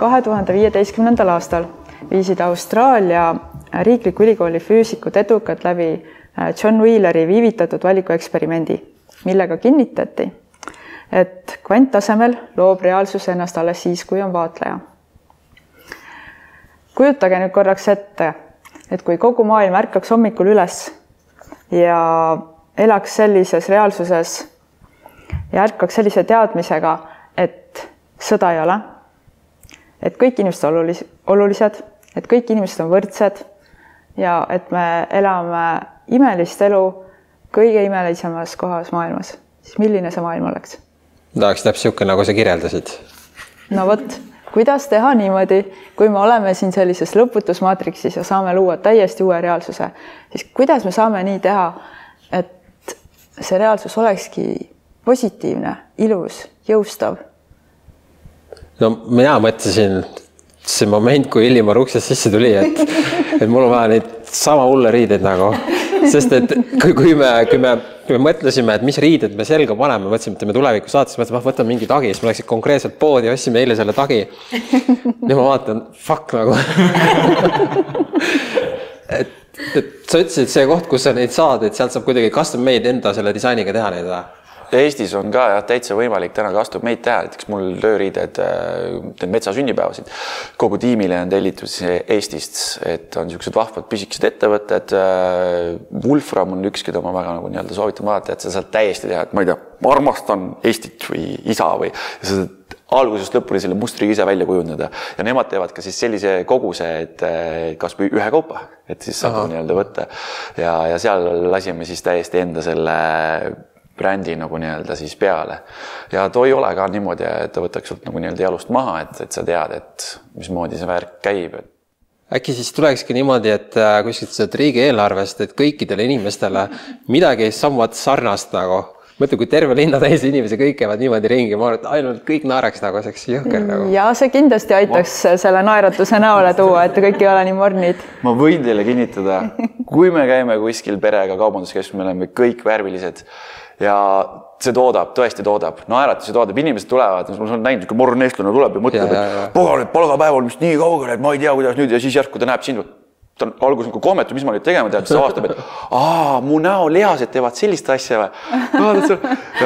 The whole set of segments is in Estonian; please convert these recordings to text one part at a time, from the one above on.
kahe tuhande viieteistkümnendal aastal viisid Austraalia riikliku ülikooli füüsikud edukalt läbi äh, John Wheeleri viivitatud valikueksperimendi, millega kinnitati, et kvanttasemel loob reaalsus ennast alles siis, kui on vaatleja. kujutage nüüd korraks ette, et kui kogu maailm ärkaks hommikul üles ja elaks sellises reaalsuses ja ärkaks sellise teadmisega, et sõda ei ole, et kõik inimesed on olulis-, olulised, et kõik inimesed on võrdsed ja et me elame imelist elu kõige imelisemas kohas maailmas, siis milline see maailm oleks? tahaks täpselt niisugune, nagu sa kirjeldasid. no vot, kuidas teha niimoodi, kui me oleme siin sellises lõputus maatriksis ja saame luua täiesti uue reaalsuse, siis kuidas me saame nii teha, et see reaalsus olekski positiivne, ilus, jõustav? No mina mõtlesin see moment, kui Illimar uksest sisse tuli, et, et mul on vaja neid sama hulle riideid nagu, sest et kui, kui me, kui me, kui me mõtlesime, et mis riided me selga paneme, mõtlesime, et teeme tuleviku saates, mõtlesime, ah võtame mingi tagi, siis me läksime konkreetselt poodi, ostsime eile selle tagi. nüüd ma vaatan, fuck nagu et, et sa ütlesid, see koht, kus sa neid saad, et sealt saab kuidagi custom made enda selle disainiga teha neid või? Eestis on ka jah, täitsa võimalik täna custom made teha, näiteks mul tööriided, teen metsa sünnipäevasid. kogu tiimile on tellitud Eestist, et on niisugused vahvad pisikesed ettevõtted. Wolfram on üks, keda ma väga nagu nii-öelda soovitan vaadata, et sa saad täiesti teha, et ma ei tea, ma armastan Eestit või isa või sa saad algusest lõpuni selle mustri ise välja kujundada ja nemad teevad ka siis sellise koguse, et kasvõi ühe kaupa, et siis saab nii-öelda võtta ja, ja seal lasime siis täiesti enda selle brändi nagu nii-öelda siis peale. ja too ei ole ka niimoodi, et ta võtaks sult nagu nii-öelda jalust maha, et, et sa tead, et mismoodi see värk käib, et äkki siis tulekski niimoodi, et äh, kuskilt sealt riigieelarvest, et kõikidele inimestele midagi somewhat sarnast nagu mõtle, kui terve linna täis inimesi, kõik käivad niimoodi ringi, ma arvan, et ainult kõik naeraks nagu, see oleks jõhker nagu. ja see kindlasti aitaks ma... selle naeratuse näole tuua, et kõik ei ole nii mornid. ma võin teile kinnitada, kui me käime kuskil perega kaubanduskeskuses, me oleme kõik värvilised ja see toodab, tõesti toodab, naeratusi toodab, inimesed tulevad, ma olen näinud, kui morn eestlane tuleb ja mõtleb, et pagan, et palgapäev on vist nii kaugel, et ma ei tea, kuidas nüüd ja siis järsku ta näeb sind. Ta on alguses nagu kohmetu, mis ma nüüd tegema pean, siis avastab, et aa, mu näolihased teevad sellist asja või.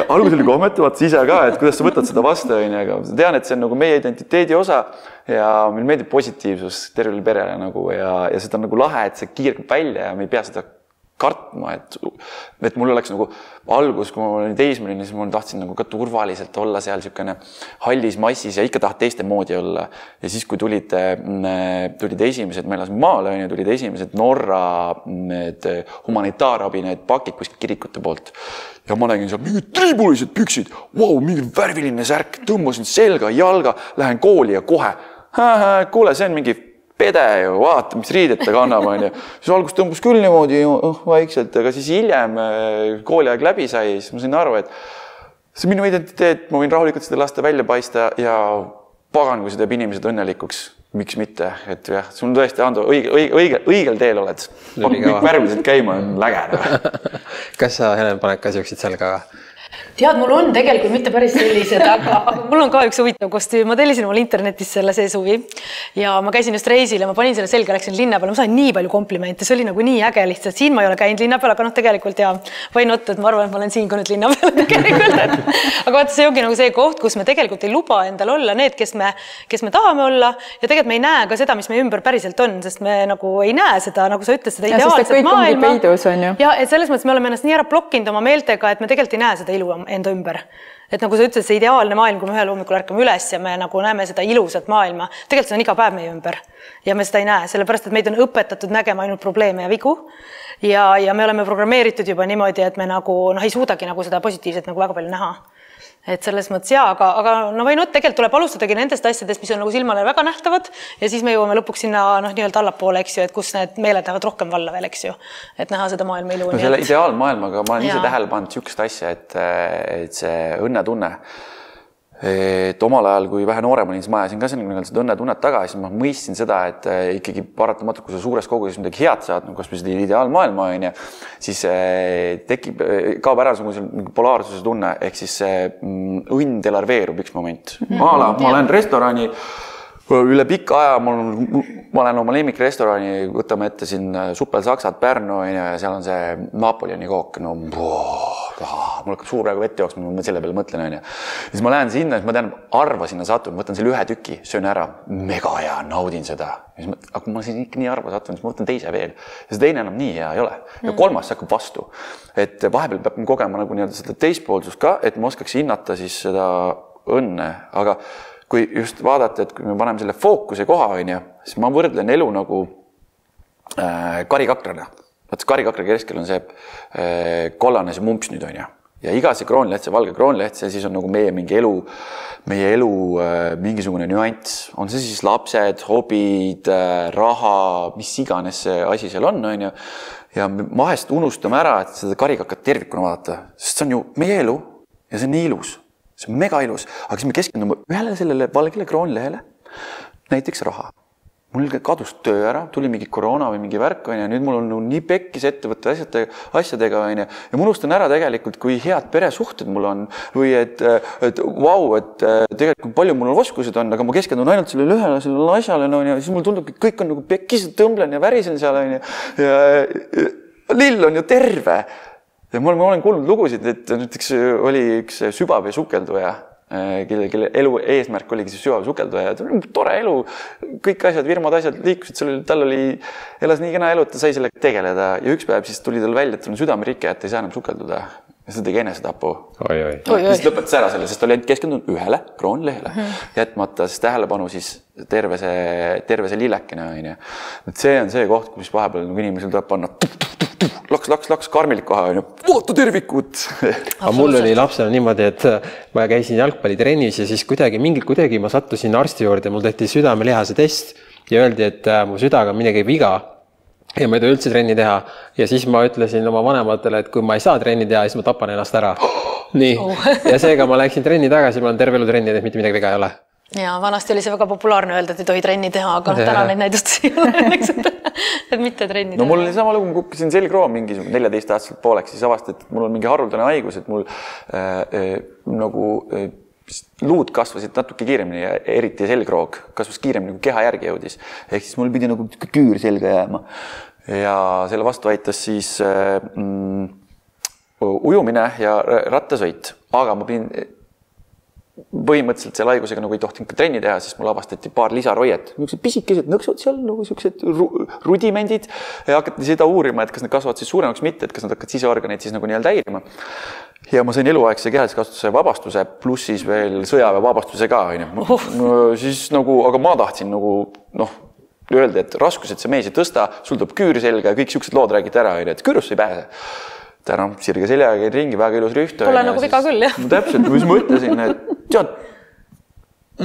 alguses oli kohmetu, vaata ise ka, et kuidas sa võtad seda vastu, onju, aga ma tean, et see on nagu meie identiteedi osa ja meile meeldib positiivsus tervele perele nagu ja, ja seda on nagu lahe, et see kiirgab välja ja me ei pea seda kartma, et, et mul oleks nagu algus, kui ma olin teismeline, siis ma tahtsin nagu ka turvaliselt olla seal niisugune hallis massis ja ikka tahad teiste moodi olla. ja siis, kui tulid, mm, tulid esimesed, ma elasin maal, on ju, tulid esimesed Norra mm, need humanitaarabi, need pakid kuskilt kirikute poolt. ja ma nägin seal mingid triibulised püksid, vau, mingi värviline särk, tõmbasin selga, jalga, lähen kooli ja kohe, kuule, see on mingi pede ju, vaata, mis riided ta kannab, onju. siis alguses tõmbas küll niimoodi oh, vaikselt, aga siis hiljem äh, kooliaeg läbi sai, siis ma sain aru, et see on minu identiteet, ma võin rahulikult seda lasta välja paista ja pagan, kui see teeb inimesed õnnelikuks, miks mitte, et jah, sul tõesti, Ando, õige, õige, õige, õigel teel oled. kõik värvilised käima on läge kas sa, Helen, paned ka siukseid selga? Tead, mul on tegelikult mitte päris sellised, aga, aga mul on ka üks huvitav kostüüm, ma tellisin omale internetis selle see suvi ja ma käisin just reisil ja ma panin selle selga, läksin linna peale, ma sain nii palju komplimente, see oli nagu nii äge lihtsalt, siin ma ei ole käinud linna peal, aga noh, tegelikult ja why not, et ma arvan, et ma olen siin ka nüüd linna peal tegelikult, et aga vaata, see ongi nagu see koht, kus me tegelikult ei luba endal olla need, kes me, kes me tahame olla ja tegelikult me ei näe ka seda, mis meie ümber päriselt on, sest me nagu ei näe seda, nagu sa ütlesid, seda ideaalset maailma. ja et selles mõttes me oleme ennast nii ära blokkinud oma meeltega, et me tegelikult ei näe seda ilu enda ümber. et nagu sa ütlesid, see ideaalne maailm, kui me ühel hommikul ärkame üles ja me nagu näeme seda ilusat maailma, tegelikult see on iga päev meie ümber ja me seda ei näe, sellepärast et meid on õpetatud nägema ainult probleeme ja vigu. ja, ja me oleme programmeeritud juba niimoodi, et me nagu noh, ei suudagi nagu seda positiivset nagu väga palju näha et selles mõttes jaa, aga, aga no või noh, tegelikult tuleb alustadagi nendest asjadest, mis on nagu silmale väga nähtavad ja siis me jõuame lõpuks sinna noh, nii-öelda allapoole, eks ju, et kus need meeled lähevad rohkem valla veel, eks ju. et näha seda maailma ilu. no selle ideaalmaailmaga ma olen ise tähele pannud niisugust asja, et, et see õnnetunne et omal ajal, kui vähe noorem olin, siis ma ajasin ka sellega seda õnnetunnet taga ja siis ma mõistsin seda, et äh, ikkagi paratamatult, kui sa suures koguses midagi head saad, nagu kasvõi seda ideaalmaailma onju, siis äh, tekib, äh, kaob ära niisugune polaarsuse tunne ehk siis see mm, õnn delarveerub üks moment mm. -hmm. ma, ma lähen restorani üle pika aja mul ma olen oma lemmikrestorani, võtame ette siin Supel Saksad Pärnu onju ja seal on see Napoleoni kook, no boh, mul hakkab suur praegu vett jooksma, ma selle peale mõtlen onju. siis ma lähen sinna, siis ma tean, harva sinna satun, võtan selle ühe tüki, söön ära, mega hea, naudin seda. aga kui ma siin ikka nii harva satun, siis ma võtan teise veel ja see teine enam nii hea ei ole. ja kolmas hakkab vastu, et vahepeal peab kogema nagu nii-öelda seda teispoolsust ka, et ma oskaks hinnata siis seda õnne, aga kui just vaadata, et kui me paneme selle fookuse koha, on ju, siis ma võrdlen elu nagu äh, karikakrana. Vaata karikakra keskel on see äh, kollane see mumps nüüd on ju. Ja iga see kroonleht, see valge kroonleht, see siis on nagu meie mingi elu, meie elu äh, mingisugune nüanss, on see siis lapsed, hobid äh,, raha, mis iganes see asi seal on, on ju. ja me vahest unustame ära, et seda karikakat tervikuna vaadata, sest see on ju meie elu ja see on nii ilus. See on mega ilus, aga siis me keskendume ühele sellele valgele kroonlehele, näiteks raha. Mul kadus töö ära, tuli mingi koroona või mingi värk onju, nüüd mul on nagu nii pekkis ettevõtte asjadega, asjadega onju. Ja ma unustan ära tegelikult, kui head peresuhted mul on või et, et vau, et tegelikult palju mul oskused on, aga ma keskendun ainult sellele ühele sellele asjale onju, siis mulle tundub, et kõik on nagu pekkis, tõmblen ja värisen seal onju. Ja, ja lill on ju terve. Ja ma olen, ma olen kuulnud lugusid, et näiteks oli üks sübavee sukelduja, äh, kelle, kelle elu eesmärk oligi siis sügavee sukelduja, tore elu, kõik asjad, firmad, asjad liikusid, seal oli, tal oli, elas nii kena elu, et ta sai sellega tegeleda. Ja üks päev siis tuli tal välja, et tal on südamerike, et ta ei saa enam sukelduda ja siis ta tegi enesetapu. siis lõpetas ära selle, sest ta oli ainult keskendunud ühele kroonlehele. Mm, -hmm. jätmata siis tähelepanu siis terve see, terve see lillekene onju. et see on see koht, kus vahepeal nagu inimesel tuleb panna laks, laks, laks, karmilik kohe onju, vaata tervikut aga mul oli lapsena niimoodi, et äh, ma käisin jalgpallitrennis ja siis kuidagi mingil, kuidagi ma sattusin arsti juurde, mul tehti südamelihase test ja öeldi, et äh, mu südaga on midagi viga ja ma ei tohi üldse trenni teha ja siis ma ütlesin oma vanematele, et kui ma ei saa trenni teha, siis ma tapan ennast ära. nii oh. ja seega ma läksin trenni tagasi, ma olen terve elu trenni teinud, mitte midagi viga ei ole. Ja vanasti oli see väga populaarne öelda, et ei tohi trenni teha, aga ja. täna neid näidustusi ei ole õnneks, et, et mitte trenni no, teha. no mul oli sama lugu, ma kukkusin selgroom mingisugune neljateistaastaselt pooleks, siis avastati, et mul on mingi haruldane haigus, et mul äh, äh, nagu äh, luud kasvasid natuke kiiremini ja eriti selgroog kasvas kiiremini, kui keha järgi jõudis. ehk siis mul pidi nagu küür selga jääma. ja selle vastu aitas siis äh, mm, ujumine ja rattasõit, aga ma pidin põhimõtteliselt selle haigusega nagu ei tohtinud ka trenni teha, siis mul avastati paar lisaroiet, niisugused pisikesed nõksud seal nagu niisugused rudimendid ja hakati seda uurima, et kas need kasvavad siis suuremaks, mitte, et kas nad hakkavad siseorganeid siis nagu nii-öelda häirima ja ma sain eluaegse kehalise kasutuse vabastuse, pluss siis veel sõjaväevabastuse ka, onju. siis nagu, aga ma tahtsin nagu noh, öelda, et raskused see mees ei tõsta, sul tuleb küür selga ja kõik siuksed lood räägiti ära, onju, et küürusse ei pääse. täna sirge seljaga käin ringi, väga ilus rüht. Pole nagu viga küll, jah. täpselt, siis mõtlesin, et tead,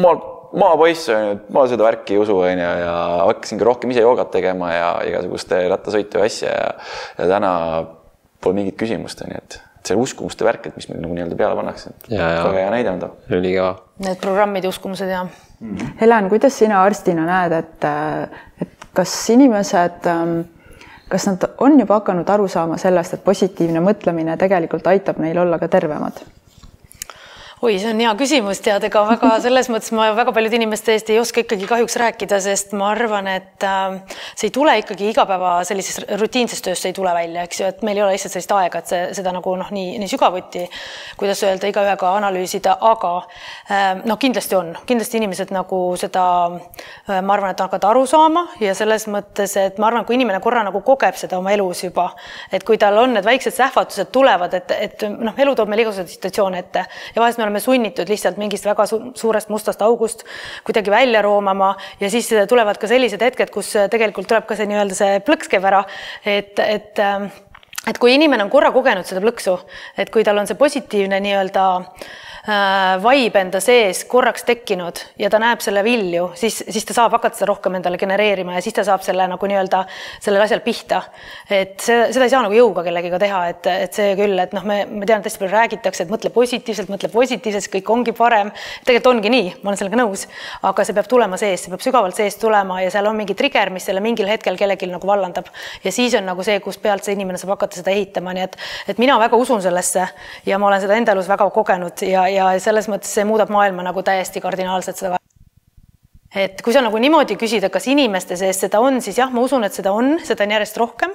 ma maapoiss on ju, ma seda värki ei usu, onju, ja hakkasingi rohkem ise joogat tegema ja igasuguste rattasõitu ja asja ja, ja täna pole mingit küsimust, onju, et see uskumuste värk, et mis meil nagu nii-öelda peale pannakse. väga hea näide on ta. ülikõva. Need programmid ja uskumused ja mm. -hmm. Helen, kuidas sina arstina näed, et, et kas inimesed, kas nad on juba hakanud aru saama sellest, et positiivne mõtlemine tegelikult aitab neil olla ka tervemad? Oi, see on hea küsimus, tead, ega väga selles mõttes ma väga paljude inimeste eest ei oska ikkagi kahjuks rääkida, sest ma arvan, et äh, see ei tule ikkagi igapäeva sellises rutiinses töös, ei tule välja, eks ju, et meil ei ole lihtsalt sellist aega, et see, seda nagu noh, nii, nii sügavuti, kuidas öelda, igaühega analüüsida, aga äh, noh, kindlasti on, kindlasti inimesed nagu seda, äh, ma arvan, et hakkavad aru saama ja selles mõttes, et ma arvan, kui inimene korra nagu kogeb seda oma elus juba, et kui tal on need väiksed sähvatused tulevad, et, et noh, elu toob meile igasuguseid situatsioone ette ja vahest me oleme sunnitud lihtsalt mingist väga su suurest mustast august kuidagi välja roomama ja siis tulevad ka sellised hetked, kus tegelikult tuleb ka see nii-öelda see plõks käib ära, et, et et kui inimene on korra kogenud seda plõksu, et kui tal on see positiivne nii-öelda äh, Äh, vibe enda sees korraks tekkinud ja ta näeb selle vilju, siis, siis ta saab hakata seda rohkem endale genereerima ja siis ta saab selle nagu nii-öelda sellel asjal pihta. et see, seda ei saa nagu jõuga kellegiga teha, et, et see küll, et noh, me, ma tean, et hästi palju räägitakse, et mõtle positiivselt, mõtle positiivselt, kõik ongi parem. tegelikult ongi nii, ma olen sellega nõus, aga see peab tulema sees, see peab sügavalt seest tulema ja seal on mingi trigger, mis selle mingil hetkel kellelgi nagu vallandab ja siis on nagu see, kus pealt see inimene saab hakata seda ehitama, nii et, et mina väga usun sellesse ja ma olen seda enda elus väga kogenud ja, ja selles mõttes see muudab maailma nagu täiesti kardinaalselt seda et kui sa nagu niimoodi küsida, kas inimeste sees seda on, siis jah, ma usun, et seda on, seda on järjest rohkem.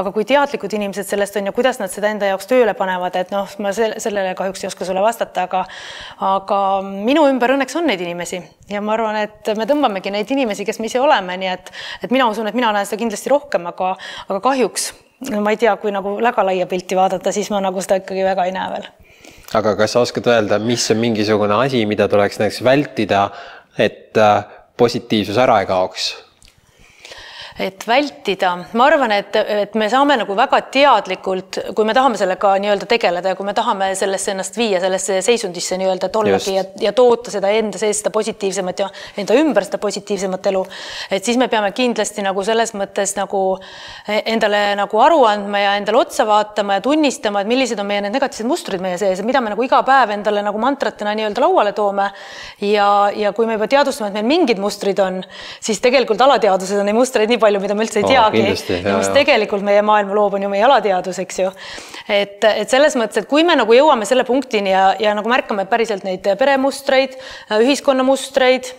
aga kui teadlikud inimesed sellest on ja kuidas nad seda enda jaoks tööle panevad, et noh, ma sellele kahjuks ei oska sulle vastata, aga aga minu ümber õnneks on neid inimesi ja ma arvan, et me tõmbamegi neid inimesi, kes me ise oleme, nii et, et mina usun, et mina näen seda kindlasti rohkem, aga, aga kahjuks ma ei tea, kui nagu väga laia pilti vaadata, siis ma nagu seda ikkagi väga ei näe veel aga kas sa oskad öelda, mis on mingisugune asi, mida tuleks näiteks vältida, et äh, positiivsus ära ei kaoks? Et vältida, ma arvan, et, et me saame nagu väga teadlikult, kui me tahame sellega nii-öelda tegeleda ja kui me tahame sellesse ennast viia, sellesse seisundisse nii-öelda, et ollagi ja, ja toota seda enda sees seda positiivsemat ja enda ümber seda positiivsemat elu, et siis me peame kindlasti nagu selles mõttes nagu endale nagu aru andma ja endale otsa vaatama ja tunnistama, et millised on meie need negatiivsed mustrid meie sees mida me nagu iga päev endale nagu mantratena nii-öelda lauale toome. ja, ja kui me juba teadvustame, et meil mingid mustrid on, siis tegelikult alateadvuses on neid mustreid nii palju, mida me üldse ei teagi oh, ja mis tegelikult meie maailma loob, on ju meie alateadus, eks ju. et, et selles mõttes, et kui me nagu jõuame selle punktini ja, ja nagu märkame päriselt neid peremustreid, ühiskonnamustreid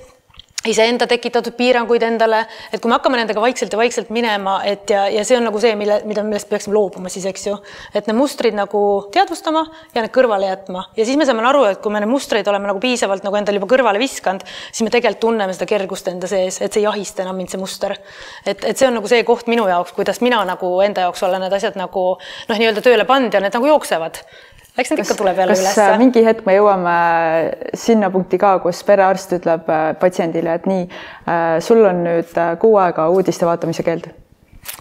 iseenda tekitatud piiranguid endale, et kui me hakkame nendega vaikselt ja vaikselt minema, et ja, ja see on nagu see, mille, mida, millest peaksime loobuma siis, eks ju. et need mustrid nagu teadvustama ja need kõrvale jätma ja siis me saame aru, et kui me neid mustreid oleme nagu piisavalt nagu endale juba kõrvale viskanud, siis me tegelikult tunneme seda kergust enda sees, et see ei ahista enam mind, see muster. et, et see on nagu see koht minu jaoks, kuidas mina nagu enda jaoks olen need asjad nagu noh, nii-öelda tööle pannud ja need nagu jooksevad eks need ikka tuleb jälle üles. Äh, mingi hetk me jõuame sinna punkti ka, kus perearst ütleb äh, patsiendile, et nii, äh, sul on nüüd kuu aega uudiste vaatamise keeld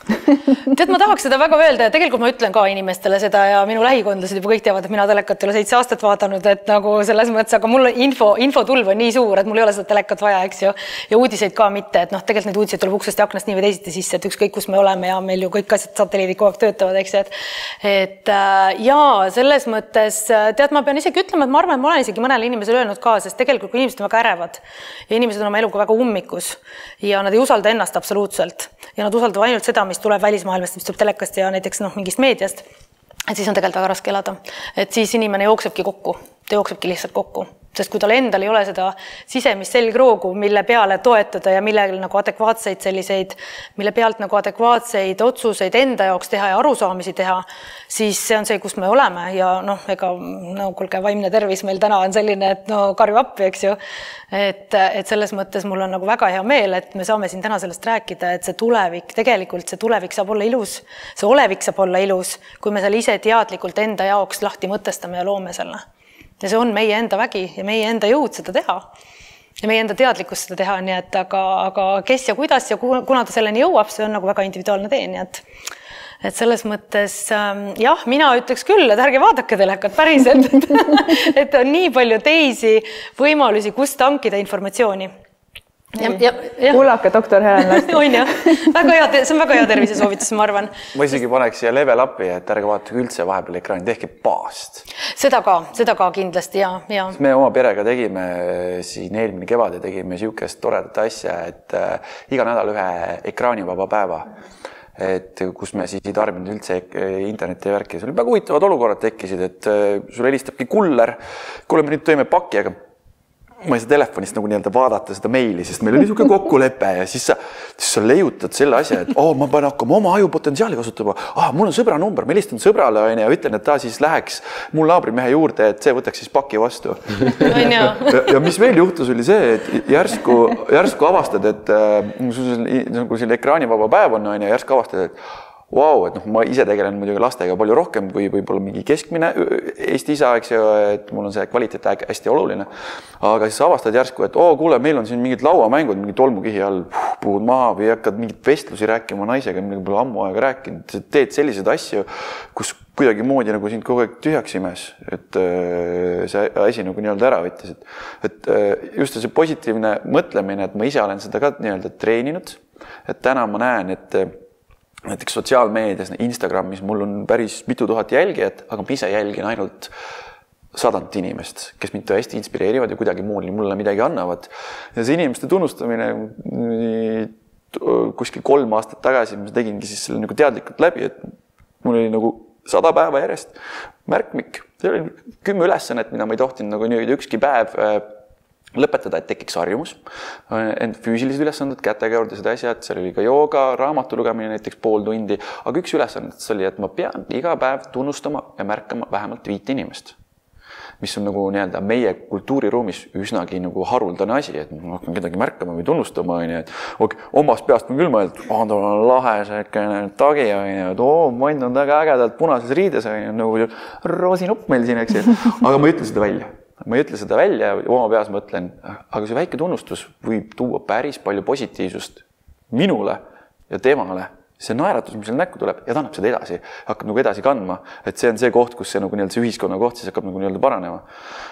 tead, ma tahaks seda väga öelda ja tegelikult ma ütlen ka inimestele seda ja minu lähikondlased juba kõik teavad, et mina telekat ei ole seitse aastat vaadanud, et nagu selles mõttes, aga mul info, infotulv on nii suur, et mul ei ole seda telekat vaja, eks ju. ja uudiseid ka mitte, et noh, tegelikult neid uudiseid tuleb uksest ja aknast nii või teisiti sisse, et ükskõik, kus me oleme ja meil ju kõik asjad, satelliidid kogu aeg töötavad, eks ju, et. et äh, ja selles mõttes tead, ma pean isegi ütlema, et ma arvan, et ma olen isegi mõnele inimesele öelnud ka, sest tegelikult kui inimesed on väga ärevad ja inimesed on oma eluga väga ummikus ja nad ei usalda ennast absoluutselt ja nad usaldavad ainult seda, mis tuleb välismaailmast, mis tuleb telekast ja näiteks noh, mingist meediast, et siis on tegelikult väga raske elada. et siis inimene jooksebki kokku, ta jooksebki lihtsalt kokku sest kui tal endal ei ole seda sisemist selgroogu, mille peale toetuda ja millel nagu adekvaatseid selliseid, mille pealt nagu adekvaatseid otsuseid enda jaoks teha ja arusaamisi teha, siis see on see, kus me oleme. Ja noh, ega no kuulge, vaimne tervis meil täna on selline, et no karju appi, eks ju. et, et selles mõttes mul on nagu väga hea meel, et me saame siin täna sellest rääkida, et see tulevik, tegelikult see tulevik saab olla ilus, see olevik saab olla ilus, kui me selle ise teadlikult enda jaoks lahti mõtestame ja loome selle ja see on meie enda vägi ja meie enda jõud seda teha. ja meie enda teadlikkus seda teha, nii et aga, aga kes ja kuidas ja kuna ta selleni jõuab, see on nagu väga individuaalne tee, nii et et selles mõttes ähm, jah, mina ütleks küll, et ärge vaadake telekat päriselt et on nii palju teisi võimalusi, kust tankida informatsiooni kuulake doktor Helen Lasti on jah, väga hea, see on väga hea tervisesoovitus, ma arvan. ma isegi paneks siia level up'i, et ärge vaadake üldse vahepeal ekraani, tehke baast. seda ka, seda ka kindlasti ja, ja. me oma perega tegime siin eelmine kevad ja tegime niisugust toredat asja, et äh, iga nädal ühe ekraanivaba päeva et kus me siis ei tarbinud üldse interneti ja värki, seal väga huvitavad olukorrad tekkisid, et äh, sulle helistabki kuller. kuule, me nüüd tõime paki, aga ma ei saa telefonist nagu nii-öelda vaadata seda meili, sest meil oli niisugune kokkulepe ja siis sa, siis sa leiutad selle asja, et oo oh,, ma pean hakkama oma ajupotentsiaali kasutama. ah, mul on sõbra number, ma helistan sõbrale onju ja ütlen, et ta siis läheks mul naabrimehe juurde, et see võtaks siis paki vastu. ja, ja mis veel juhtus, oli see, et järsku, järsku avastad, et äh, nagu siin ekraanivaba päev on onju, järsku avastad, et vau, et noh, ma ise tegelen muidugi lastega palju rohkem kui võib-olla mingi keskmine Eesti isa, eks ju, et mul on see kvaliteet hästi oluline. aga siis avastad järsku, et oo, kuule, meil on siin mingid lauamängud mingi tolmukihi all, puhud maha või hakkad mingeid vestlusi rääkima naisega, millega pole ammu aega rääkinud, teed selliseid asju, kus kuidagimoodi nagu sind kogu aeg tühjaks imes, et see asi nagu nii-öelda ära võttis, et, et just see positiivne mõtlemine, et ma ise olen seda ka nii-öelda treeninud, et täna ma näen, et näiteks sotsiaalmeedias, Instagramis mul on päris mitu tuhat jälgijat, aga ma ise jälgin ainult sadat inimest, kes mind tõesti inspireerivad ja kuidagimoodi mulle midagi annavad. ja see inimeste tunnustamine kuskil kolm aastat tagasi ma tegingi siis selle nagu teadlikult läbi, et mul oli nagu sada päeva järjest märkmik, see oli kümme ülesannet, mida ma ei tohtinud nagu nii-öelda ükski päev äh, lõpetada, et tekiks harjumus, enda füüsilised ülesanded, kätekäurdused, asjad, seal oli ka jooga, raamatu lugemine näiteks pool tundi, aga üks ülesandetest oli, et ma pean iga päev tunnustama ja märkama vähemalt viite inimest mis on nagu nii-öelda meie kultuuriruumis üsnagi nagu haruldane asi, et ma hakkan kedagi märkama või tunnustama, onju, et okay,, omast peast on küll mõeldud, aa, tal on lahe siukene tagi, onju, et oo, Mann on väga ägedalt punases riides, onju, nagu roosinupp meil siin, eks ju, aga ma ei ütle seda välja ma ei ütle seda välja, oma peas mõtlen, aga see väike tunnustus võib tuua päris palju positiivsust minule ja temale see naeratus, mis seal näkku tuleb ja ta annab seda edasi, hakkab nagu edasi kandma, et see on see koht, kus see nagu nii-öelda see ühiskonna koht siis hakkab nagu nii-öelda paranema.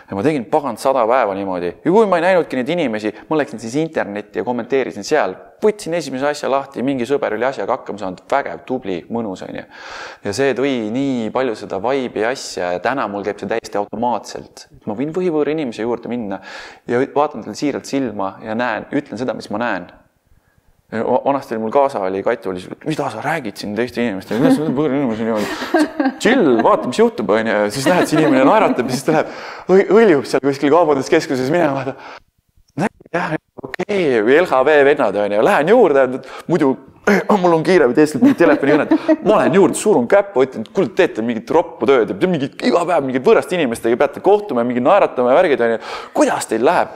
ja ma tegin pagan sada päeva niimoodi. Ja kui ma ei näinudki neid inimesi, ma läksin siis internetti ja kommenteerisin seal, võtsin esimese asja lahti, mingi sõber oli asjaga hakkama saanud, vägev, tubli, mõnus onju. ja see tõi nii palju seda vibe'i asja ja täna mul käib see täiesti automaatselt, ma võin võhivõõra inimese juurde minna ja vaatan talle siiralt silma ja näen, ütlen seda, mis ma näen vanasti mul kaasa oli, Kati oli siis, mida sa räägid siin teiste inimestega, kuidas sa võõra inimesi niimoodi. chill, vaata, mis juhtub, onju, siis näed, see inimene naeratab ja siis ta läheb, hõljub seal kuskil kaubanduskeskuses minema. jah, okei okay., LHV vennad onju, lähen juurde, muidu oh, mul on kiire või teistel telefonikõned, ma lähen juurde, surun käppu, ütlen, kuule, teete mingit roppu tööd mingit iga päev mingit võõraste inimestega peate kohtuma mingi naeratama ja värgid onju. kuidas teil läheb?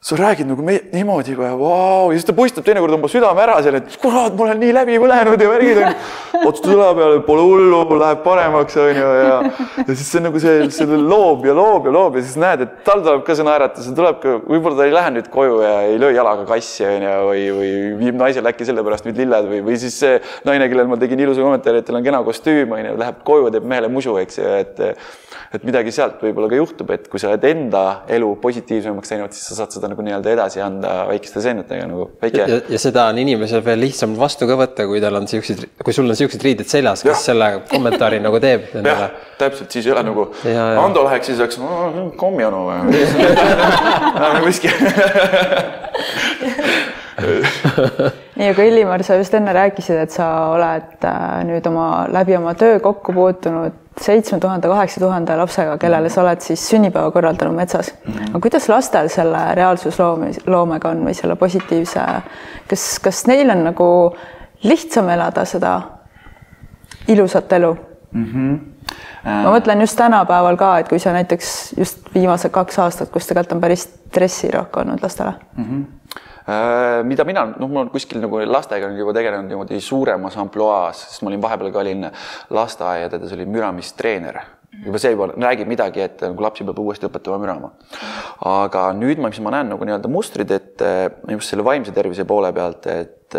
Sa räägid nagu me, niimoodi kohe, vau, ja siis ta puistab teinekord oma südame ära seal, et kurat, ma olen nii läbi põlenud ja värgid on. otsustas õla peale, pole hullu, läheb paremaks, onju, ja, ja siis see nagu see, see loob ja loob ja loob ja siis näed, et tal tuleb ka see naeratus, tuleb ka, võib-olla ta ei lähe nüüd koju ja ei löö jalaga kassi, onju, või, või viib naisele äkki sellepärast nüüd lilled või, või siis see naine, kellel ma tegin ilusa kommentaari, et tal on kena kostüüm, onju, läheb koju, teeb mehele musu, eks ju, et et midagi sealt võib-olla ka juhtub, et kui sa oled enda elu positiivsemaks teinud, siis sa saad seda nagu nii-öelda edasi anda väikeste seennetega nagu väike. ja seda on inimesel veel lihtsam vastu ka võtta, kui tal on siuksed, kui sul on siuksed riided seljas, kes selle kommentaari nagu teeb. jah, täpselt, siis ei ole nagu ja, ja. Ando läheks, siis oleks kommionu või miski nii, aga Illimar, sa just enne rääkisid, et sa oled äh, nüüd oma läbi oma töö kokku puutunud seitsme tuhande, kaheksa tuhande lapsega, kellele sa oled siis sünnipäeva korraldanud metsas mm. -hmm. aga kuidas lastel selle reaalsusloome, loomega on või selle positiivse, kas, kas neil on nagu lihtsam elada seda ilusat elu mm? -hmm ma mõtlen just tänapäeval ka, et kui sa näiteks just viimased kaks aastat, kus tegelikult on päris stressirohke olnud lastele mm. -hmm Äh, mida mina, noh, mul on kuskil nagu lastega juba tegelenud niimoodi suuremas ampluaas, sest ma olin vahepeal ka olin lasteaedades olin müramistreener. Juba see juba räägib midagi, et nagu lapsi peab uuesti õpetama mürama. aga nüüd ma, mis ma näen nagu nii-öelda mustrid, et just selle vaimse tervise poole pealt, et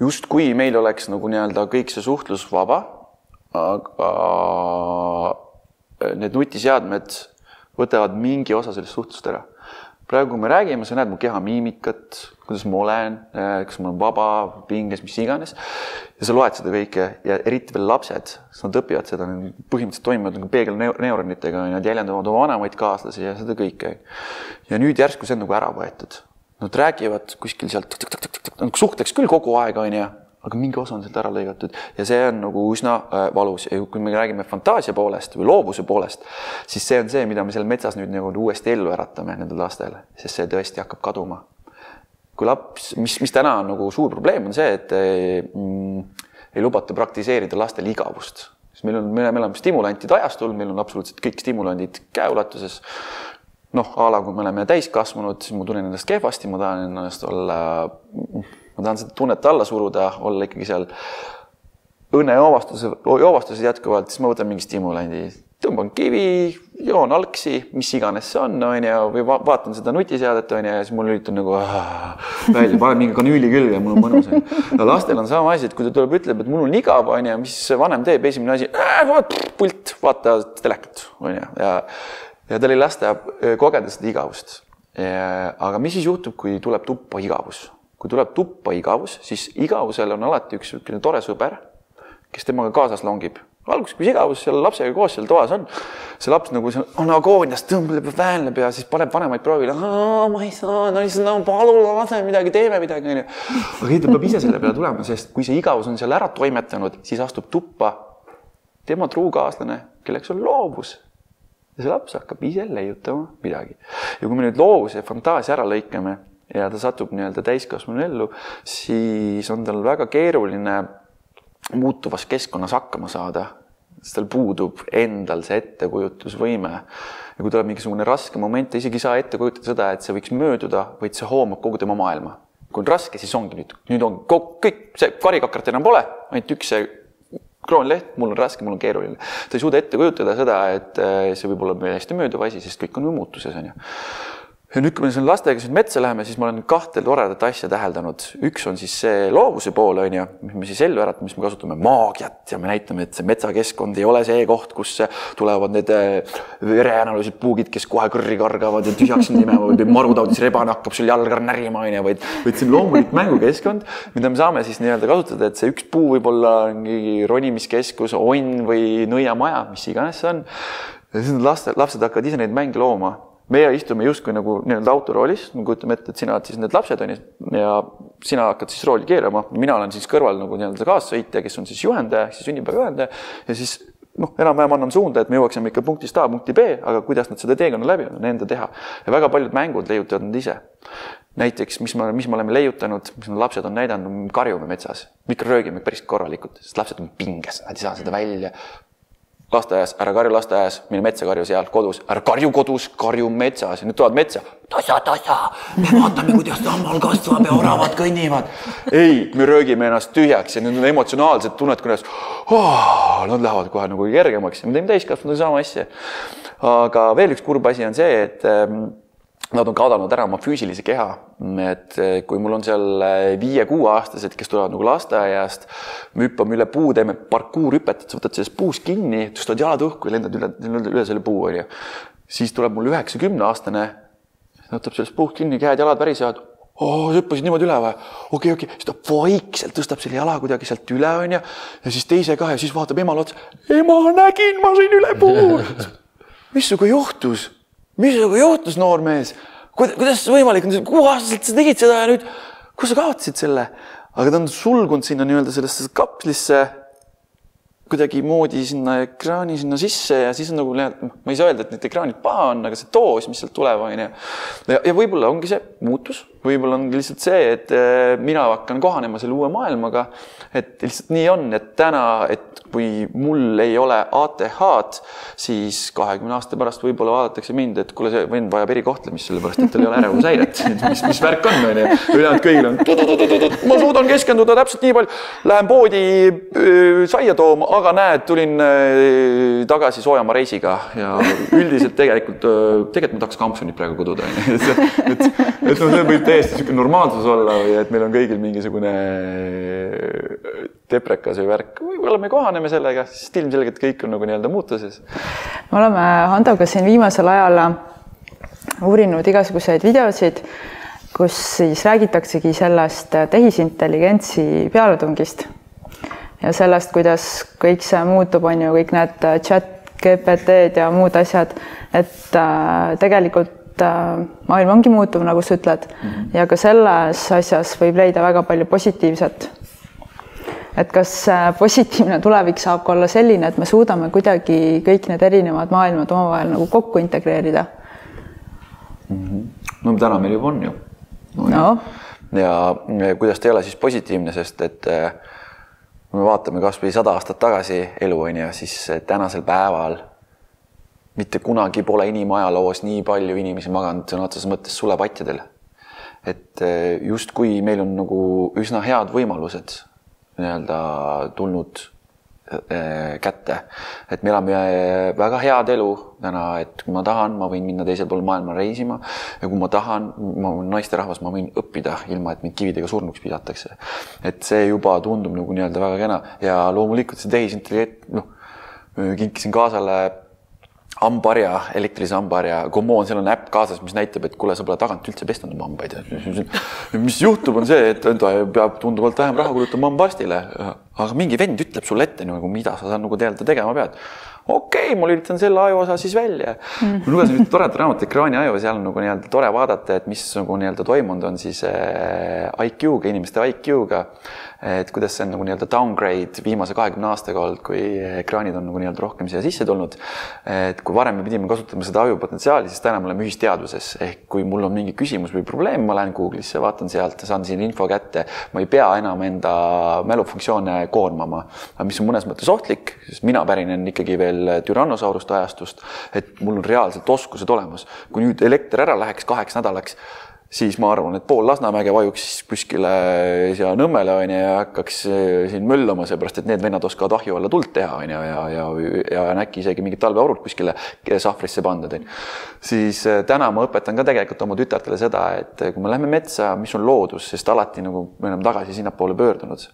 justkui meil oleks nagu nii-öelda kõik see suhtlus vaba, aga need nutiseadmed võtavad mingi osa sellest suhtlust ära praegu, kui me räägime, sa näed mu keha miimikat, kuidas ma olen, kas ma olen vaba, pinges, mis iganes. ja sa loed seda kõike ja eriti veel lapsed, nad õpivad seda, põhimõtteliselt toimivad nagu peegelneuronitega, nad jäljendavad oma vanemaid kaaslasi ja seda kõike. ja nüüd järsku see on nagu ära võetud. Nad räägivad kuskil sealt, suhtleks küll kogu aeg, onju aga mingi osa on sealt ära lõigatud. Ja see on nagu üsna äh, valus. Ja kui me räägime fantaasia poolest või loovuse poolest, siis see on see, mida me seal metsas nüüd nagu uuesti ellu äratame nendel lastel, sest see tõesti hakkab kaduma. kui laps, mis, mis täna on nagu suur probleem, on see, et mm, ei lubata praktiseerida lastel igavust, sest meil on, me elame stimulantide ajastul, meil on absoluutselt kõik stimulandid käeulatuses. Noh, a la kui me oleme täiskasvanud, siis ma tunnen ennast kehvasti, ma tahan ennast olla ma tahan seda tunnet alla suruda, olla ikkagi seal õnnejoovastuse, joovastuses jätkuvalt, siis ma võtan mingi stimulandi, tõmban kivi, joon algsi, mis iganes see on, on ju, või va vaatan seda nutiseadet, on ju, ja siis mul lülitub nagu aah, välja, panen mingi kanüüli külge, mul on mõnus. no lastel on sama asi, et kui ta tuleb, ütleb, et mul on igav, on ju, mis vanem teeb, esimene asi, pult, vaata telekat, on ju, ja ja tal ei lasta kogeda seda igavust. aga mis siis juhtub, kui tuleb tuppa igavus? Kui tuleb tuppa igavus, siis igavusel on alati üks niisugune tore sõber, kes temaga kaasas longib. alguses, kui igavus seal lapsega koos seal toas on, see laps nagu on agoonias, tõmbleb väänleb ja siis paneb vanemaid proovile. ma ei saa, no issand, no palun lase midagi, teeme midagi, onju. aga ei, ta peab ise selle peale tulema, sest kui see igavus on seal ära toimetanud, siis astub tuppa tema truu kaaslane, kelleks on loovus ja see laps hakkab ise leiutama midagi. ja kui me nüüd loovuse fantaasia ära lõikame ja ta satub nii-öelda täiskasvanu ellu, siis on tal väga keeruline muutuvas keskkonnas hakkama saada, sest tal puudub endal see ettekujutusvõime. ja kui tuleb mingisugune raske moment, ta isegi ei saa ette kujutada seda, et see võiks mööduda, vaid see hoomab kogu tema maailma. kui on raske, siis ongi nüüd, nüüd on kõik, see karikakrat enam pole, ainult üks see kroonleht, mul on raske, mul on keeruline. ta ei suuda ette kujutada seda, et eh, see võib olla meil hästi mööduv asi, sest kõik on ju muutuses, on ju ja nüüd, kui me siin lastega siin metsa läheme, siis ma olen kahte toredat asja täheldanud. üks on siis see loovuse pool, on ju, mis me siis ellu äratame, mis me kasutame maagiat ja me näitame, et see metsakeskkond ei ole see koht, kus tulevad need äh, vereänalused puugid, kes kohe kõrri kargavad ja tühjaks nimevad või marutaudis rebane hakkab sul jalga närima, on ju, vaid, vaid see on loomulik mängukeskkond, mida me saame siis nii-öelda kasutada, et see üks puu võib olla mingi ronimiskeskus, onn või nõiamaja, mis iganes see on. ja siis need lapsed, lapsed hakkavad ise neid mänge looma meie istume justkui nagu nii-öelda autoroolis, me kujutame ette, et sina oled siis need lapsed on ju ja sina hakkad siis rooli keerama, mina olen siis kõrval nagu nii-öelda kaassõitja, kes on siis juhendaja, siis sünnipäeva juhendaja ja siis noh, enam-vähem annan suunda, et me jõuaksime ikka punktist A punkti B, aga kuidas nad seda teekonna läbi on, on enda teha. ja väga paljud mängud leiutavad nad ise. näiteks, mis me, mis me oleme leiutanud, mis need lapsed on näidanud, karjume metsas, mikroröögime päris korralikult, sest lapsed on pinges, nad ei saa seda välja lasteaias, ära karju lasteaias, mine metsa karju seal, kodus, ära karju kodus, karju metsas nüüd tulevad metsa. tasa-tasa, me vaatame, kuidas sammal kasvab ja oravad kõnnivad. ei, me röögime ennast tühjaks ja need on emotsionaalsed tunned, kuidas oh, nad lähevad kohe nagu kergemaks ja me teeme täiskasvanutega sama asja. aga veel üks kurb asi on see, et ähm, Nad on kaotanud ära oma füüsilise keha, et eh, kui mul on seal eh, viie-kuueaastased, kes tulevad nagu lasteaiast, me hüppame üle puu, teeme parkuurhüpet, et sa võtad sellest puust kinni, tõstad jalad õhku ja lendad üle, üle, selle puu, onju. siis tuleb mul üheksakümneaastane, võtab sellest puust kinni, käed-jalad värisevad. oo, sa hüppasid niimoodi üle või? okei okay,, okei okay., siis ta vaikselt tõstab selle jala kuidagi sealt üle, onju. ja siis teise ka ja siis vaatab emale otsa. ema, nägin, ma sain üle puu. mis sinuga juhtus? Mis sinuga juhtus, noormees? kuidas võimalik kuueaastaselt sa tegid seda ja nüüd, kus sa kaotasid selle? aga ta on sulgunud sinna nii-öelda sellesse kapslisse kuidagimoodi sinna ekraani sinna sisse ja siis on nagu, noh, ma ei saa öelda, et need ekraanid paha on, aga see doos, mis sealt tuleb, on ju. ja, ja võib-olla ongi see muutus, võib-olla ongi lihtsalt see, et äh, mina hakkan kohanema selle uue maailmaga. et lihtsalt nii on, et täna, et kui mul ei ole ATH-d, siis kahekümne aasta pärast võib-olla vaadatakse mind, et kuule, see vend vajab erikohtlemist, sellepärast et tal ei ole ärevushäiret. mis, mis värk on, on ju. ülejäänud kõigil on, ma suudan keskenduda täpselt nii palju, lähen poodi äh, saia tooma aga näed, tulin äh, tagasi soojamaa reisiga ja üldiselt tegelikult, tegelikult ma tahaks kampsunit praegu koduda, onju. et, et, et noh, see võib täiesti niisugune normaalsus olla või et meil on kõigil mingisugune äh, teprekas või värk, võib-olla me kohaneme sellega, sest ilmselgelt kõik on nagu nii-öelda muutuses. me oleme Handoga siin viimasel ajal uurinud igasuguseid videosid, kus siis räägitaksegi sellest tehisintelligentsi pealetungist ja sellest, kuidas kõik see muutub, on ju, kõik need chat GPT-d ja muud asjad, et äh, tegelikult äh, maailm ongi muutuv, nagu sa ütled mm, -hmm. ja ka selles asjas võib leida väga palju positiivset. et kas äh, positiivne tulevik saab ka olla selline, et me suudame kuidagi kõik need erinevad maailmad omavahel nagu kokku integreerida mm? -hmm. no täna meil juba on ju no,. No. ja, ja kuidas ta ei ole siis positiivne, sest et äh, kui me vaatame kasvõi sada aastat tagasi elu on ju, siis tänasel päeval mitte kunagi pole inimajaloos nii palju inimesi maganud sõna otseses mõttes sulepatjadel. et eh, justkui meil on nagu üsna head võimalused nii-öelda tulnud Äh, kätte. et me elame äh, väga head elu täna, et kui ma tahan, ma võin minna teisel pool maailma reisima ja kui ma tahan, ma olen naisterahvas, ma võin õppida, ilma et mind kividega surnuks visatakse. et see juba tundub nagu nii-öelda väga kena ja loomulikult see tehisintellekt, noh, kinkisin kaasale hambaharja, elektrilise hambaharja, come on, seal on äpp kaasas, mis näitab, et kuule, sa pole tagant üldse pestnud oma hambaid. mis juhtub, on see, et ta peab tunduvalt vähem raha kulutama hambaarstile, aga mingi vend ütleb sulle ette nagu, mida sa nagu teada tegema pead. okei okay,, ma lülitan selle ajuosa siis välja ma lugesin ühte toredat raamatut Ekraani aju, seal on nagu nii-öelda tore vaadata, et mis nagu nii-öelda toimunud on siis äh, IQ-ga, inimeste IQ-ga et kuidas see on nagu nii-öelda downgrade viimase kahekümne aastaga olnud, kui ekraanid on nagu nii-öelda rohkem siia sisse tulnud. et kui varem me pidime kasutama seda ajupotentsiaali, siis täna me oleme ühisteadvuses ehk kui mul on mingi küsimus või probleem, ma lähen Google'isse, vaatan sealt, saan siin info kätte, ma ei pea enam enda mälufunktsioone koormama, mis on mõnes mõttes ohtlik, sest mina pärinen ikkagi veel Tyrannosauruste ajastust, et mul on reaalselt oskused olemas. kui nüüd elekter ära läheks kaheks nädalaks siis ma arvan, et pool Lasnamäge vajuks kuskile siia Nõmmele onju ja hakkaks eh, siin möllama, seepärast et need vennad oskavad ahju alla tuld teha onju ja, ja, ja, ja äkki isegi mingid talveaurud kuskile sahvrisse pandud onju. siis eh, täna ma õpetan ka tegelikult oma tütartele seda, et eh, kui me läheme metsa, mis on loodus, sest alati nagu me oleme tagasi sinnapoole pöördunud.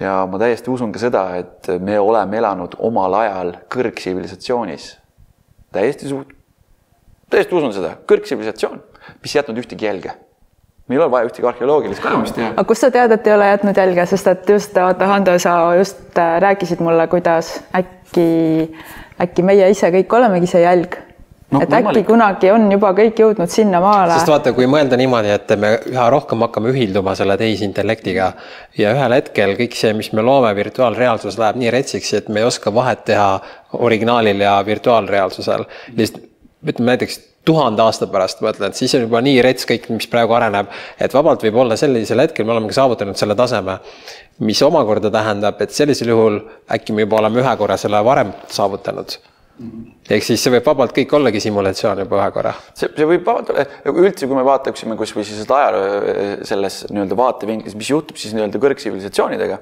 ja ma täiesti usun ka seda, et me oleme elanud omal ajal kõrgtsivilisatsioonis. täiesti suht-, täiesti usun seda, kõrgtsivilisatsioon mis ei jätnud ühtegi jälge. meil ei ole vaja ühtegi arheoloogilist kaevamist teha. aga kust sa tead, et ei ole jätnud jälge, sest et just vaata, Hando, sa just äh, rääkisid mulle, kuidas äkki, äkki meie ise kõik olemegi see jälg no, et äkki võimalik. kunagi on juba kõik jõudnud sinnamaale. sest vaata, kui mõelda niimoodi, et me üha rohkem hakkame ühilduma selle tehisintellektiga ja ühel hetkel kõik see, mis me loome virtuaalreaalsuses, läheb nii retsiks, et me ei oska vahet teha originaalil ja virtuaalreaalsusel. lihtsalt ütleme näiteks tuhande aasta pärast, ma ütlen, et siis on juba nii rets kõik, mis praegu areneb, et vabalt võib olla sellisel hetkel me olemegi saavutanud selle taseme, mis omakorda tähendab, et sellisel juhul äkki me juba oleme ühe korra selle varem saavutanud ehk siis see võib vabalt kõik ollagi simulatsioon juba ühe korra. see, see võib vabalt olla, üldse, kui me vaataksime kusvõi siis seda ajaloo selles nii-öelda vaatevinklis, mis juhtub siis nii-öelda kõrgtsivilisatsioonidega.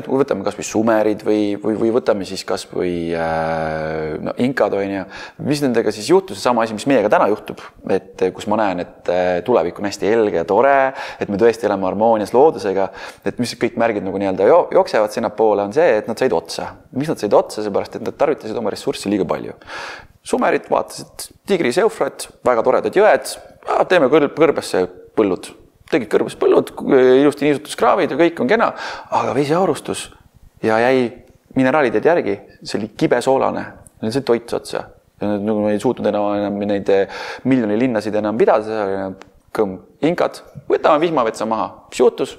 et kui võtame kasvõi sumerid või, või, või võtame siis kasvõi äh, no inkad on ju, mis nendega siis juhtus, seesama asi, mis meiega täna juhtub, et kus ma näen, et äh, tulevik on hästi helge ja tore, et me tõesti elame harmoonias loodusega, et mis kõik märgid nagu nii-öelda jooksevad sinnapoole, on see, et nad said otsa. miks nad said otsa, seepärast et nad tarvitasid oma ressurssi liiga palju. Sumerid vaatasid Tigris, Eufrat, väga toredad jõed, teeme kõrb, kõrbesse põllud, tegid kõrbes põllud, ilusti niisutuskraavid ja kõik on kena, aga vesiaurustus ja jäi mineraalid jäid järgi, see oli kibesoolane, sai toit otsa. Nagu ei suutnud enam, enam neid miljoni linnasid enam pidada, kõmm, inkad, võtame vihmavetsa maha, mis juhtus?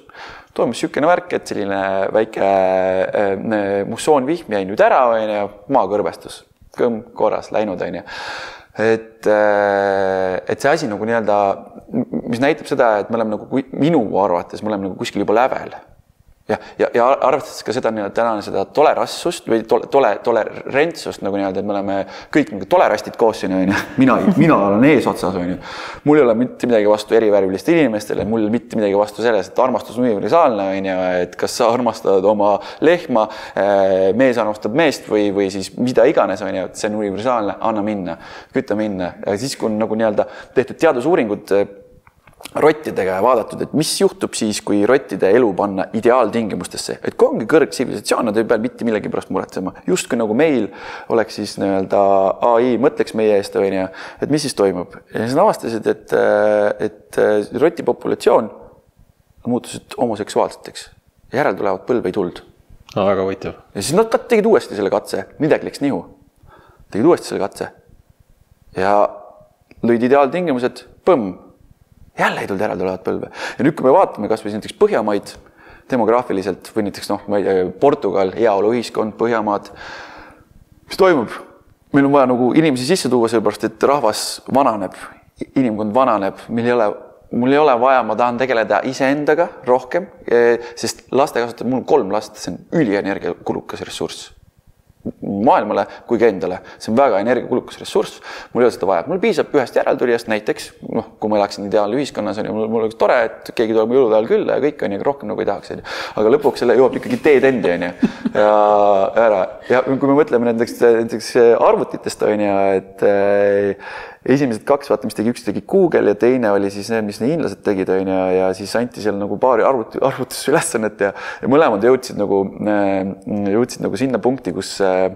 toimus niisugune värk, et selline väike äh, mussoonvihm jäi nüüd ära, onju, maa kõrbestus kõmm korras läinud, onju. et, äh, et see asi nagu nii-öelda, mis näitab seda, et me oleme nagu minu arvates, me oleme nagu kuskil juba lävel ja, ja, ja arvestades ka seda nii-öelda tänane seda tolerantsust või tole, tole, tolerantsust nagu nii-öelda, et me oleme kõik nagu tolerastid koos siin onju, mina, mina olen eesotsas onju. mul ei ole mitte midagi vastu erivärvilistele inimestele, mul mitte midagi vastu selles, et armastus on universaalne onju, et kas sa armastad oma lehma, eh, mees armastab meest või, või siis mida iganes onju, et see on universaalne, anna minna, küta minna ja siis, kui on nagu nii-öelda tehtud teadusuuringud rottidega ja vaadatud, et mis juhtub siis, kui rottide elu panna ideaaltingimustesse, et kui ongi kõrgtsivilisatsioon, nad ei pea mitte millegi pärast muretsema, justkui nagu meil oleks siis nii-öelda ai mõtleks meie eest, on ju, et mis siis toimub? Ja siis nad avastasid, et, et roti populatsioon muutusid homoseksuaalseteks, järeltulevat põlve ei tulnud no,. väga huvitav. ja siis nad tegid uuesti selle katse, midagi läks nihu, tegid uuesti selle katse. Ja lõid ideaaltingimused, põmm jälle ei tulnud järeltulevat põlve. ja nüüd, kui me vaatame kasvõi näiteks Põhjamaid demograafiliselt või näiteks noh, ma ei tea, Portugal, heaoluühiskond, Põhjamaad. mis toimub? meil on vaja nagu inimesi sisse tuua, sellepärast et rahvas vananeb, inimkond vananeb, meil ei ole, mul ei ole vaja, ma tahan tegeleda iseendaga rohkem, sest laste kasvatamine, mul on kolm last, see on ülienergiakulukas ressurss maailmale kui ka endale, see on väga energiakulukas ressurss, mul ei ole seda vaja, mul piisab ühest järeltulijast näiteks, noh, kui ma elaksin ideaalühiskonnas on ju, mul oleks tore, et keegi tuleb jõulude ajal külla ja kõik on ju, rohkem nagu ei tahaks, on ju. aga lõpuks selle jõuab ikkagi teed endi, on ju. ja ära. Ja kui me mõtleme näiteks, näiteks arvutitest on ju, et esimesed kaks, vaata, mis tegi, üks tegi Google ja teine oli siis need, mis hiinlased tegid, on ju, ja siis anti seal nagu paari arvuti, arvutusülesannet ja, ja mõlemad jõudsid nagu, äh, jõudsid nagu sinna punkti, kus äh,